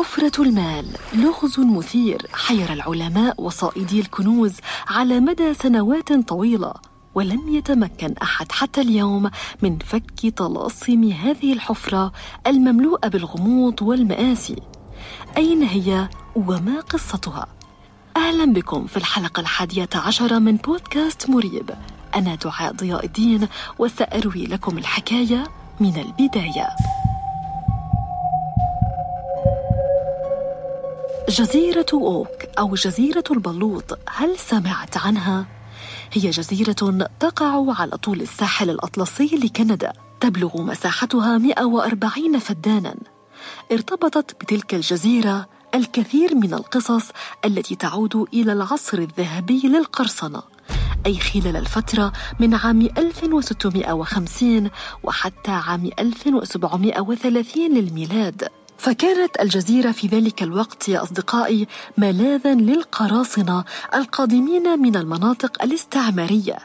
حفرة المال لغز مثير حير العلماء وصائدي الكنوز على مدى سنوات طويلة ولم يتمكن أحد حتى اليوم من فك طلاسم هذه الحفرة المملوءة بالغموض والمآسي. أين هي وما قصتها؟ أهلا بكم في الحلقة الحادية عشرة من بودكاست مريب. أنا دعاء ضياء الدين وسأروي لكم الحكاية من البداية. جزيرة أوك أو جزيرة البلوط هل سمعت عنها؟ هي جزيرة تقع على طول الساحل الأطلسي لكندا تبلغ مساحتها 140 فدانا ارتبطت بتلك الجزيرة الكثير من القصص التي تعود إلى العصر الذهبي للقرصنة أي خلال الفترة من عام 1650 وحتى عام 1730 للميلاد فكانت الجزيرة في ذلك الوقت يا أصدقائي ملاذا للقراصنة القادمين من المناطق الاستعمارية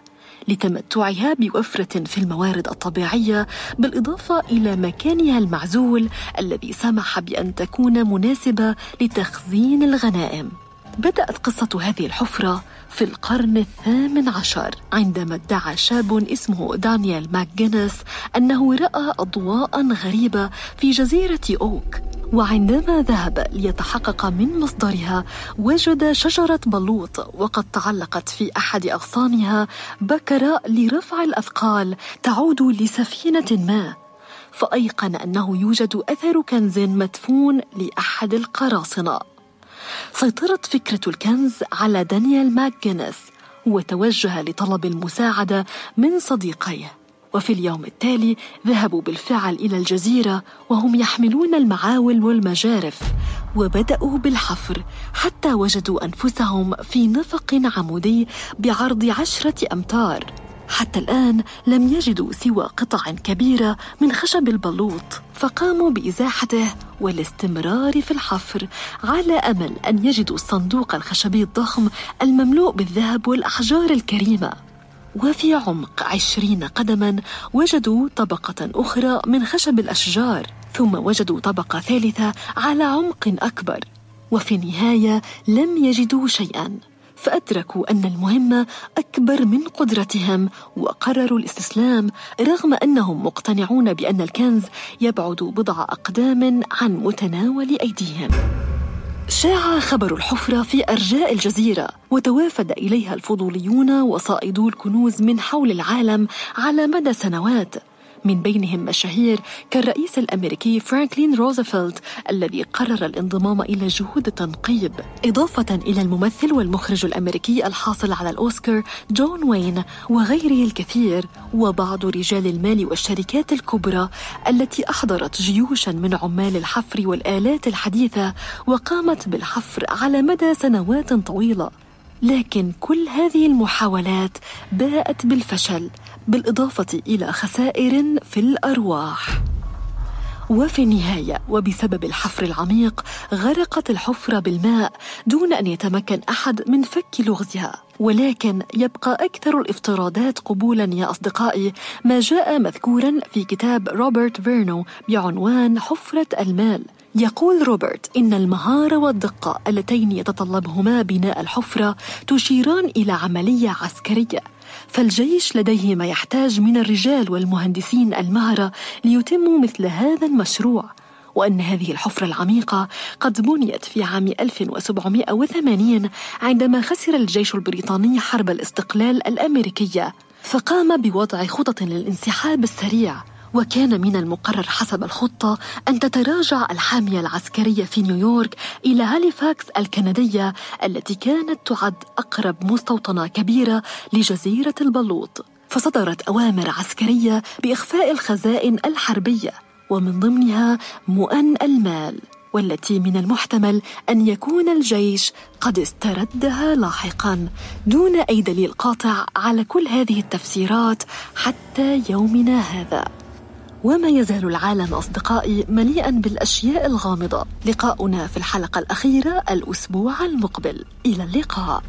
لتمتعها بوفرة في الموارد الطبيعية بالإضافة إلى مكانها المعزول الذي سمح بأن تكون مناسبة لتخزين الغنائم. بدأت قصة هذه الحفرة في القرن الثامن عشر عندما ادعى شاب اسمه دانيال ماكجينيس أنه رأى أضواء غريبة في جزيرة أوك. وعندما ذهب ليتحقق من مصدرها وجد شجرة بلوط وقد تعلقت في أحد أغصانها بكرة لرفع الأثقال تعود لسفينة ما. فأيقن أنه يوجد أثر كنز مدفون لأحد القراصنة. سيطرت فكرة الكنز على دانيال ماكجينيس وتوجه لطلب المساعدة من صديقيه. وفي اليوم التالي ذهبوا بالفعل إلى الجزيرة وهم يحملون المعاول والمجارف وبدأوا بالحفر حتى وجدوا أنفسهم في نفق عمودي بعرض عشرة أمتار. حتى الآن لم يجدوا سوى قطع كبيرة من خشب البلوط فقاموا بإزاحته والاستمرار في الحفر على أمل أن يجدوا الصندوق الخشبي الضخم المملوء بالذهب والأحجار الكريمة. وفي عمق عشرين قدما وجدوا طبقة أخرى من خشب الأشجار ثم وجدوا طبقة ثالثة على عمق أكبر. وفي النهاية لم يجدوا شيئا. فأدركوا أن المهمة أكبر من قدرتهم وقرروا الاستسلام رغم أنهم مقتنعون بأن الكنز يبعد بضع أقدام عن متناول أيديهم. شاع خبر الحفرة في أرجاء الجزيرة وتوافد إليها الفضوليون وصائدو الكنوز من حول العالم على مدى سنوات. من بينهم مشاهير كالرئيس الأمريكي فرانكلين روزفلت الذي قرر الانضمام إلى جهود التنقيب إضافة إلى الممثل والمخرج الأمريكي الحاصل على الأوسكار جون وين وغيره الكثير وبعض رجال المال والشركات الكبرى التي أحضرت جيوشا من عمال الحفر والآلات الحديثة وقامت بالحفر على مدى سنوات طويلة. لكن كل هذه المحاولات باءت بالفشل. بالإضافة إلى خسائر في الأرواح. وفي النهاية وبسبب الحفر العميق غرقت الحفرة بالماء دون أن يتمكن أحد من فك لغزها. ولكن يبقى أكثر الافتراضات قبولا يا أصدقائي ما جاء مذكورا في كتاب روبرت فيرنو بعنوان حفرة المال. يقول روبرت إن المهارة والدقة اللتين يتطلبهما بناء الحفرة تشيران إلى عملية عسكرية. فالجيش لديه ما يحتاج من الرجال والمهندسين المهرة ليتموا مثل هذا المشروع وأن هذه الحفرة العميقة قد بنيت في عام 1780 عندما خسر الجيش البريطاني حرب الاستقلال الأمريكية فقام بوضع خطط للانسحاب السريع. وكان من المقرر حسب الخطة أن تتراجع الحامية العسكرية في نيويورك إلى هاليفاكس الكندية التي كانت تعد أقرب مستوطنة كبيرة لجزيرة البلوط. فصدرت أوامر عسكرية بإخفاء الخزائن الحربية ومن ضمنها مؤن المال والتي من المحتمل أن يكون الجيش قد استردها لاحقا دون أي دليل قاطع على كل هذه التفسيرات حتى يومنا هذا. وما يزال العالم أصدقائي مليئا بالأشياء الغامضة. لقاؤنا في الحلقة الأخيرة الأسبوع المقبل. إلى اللقاء.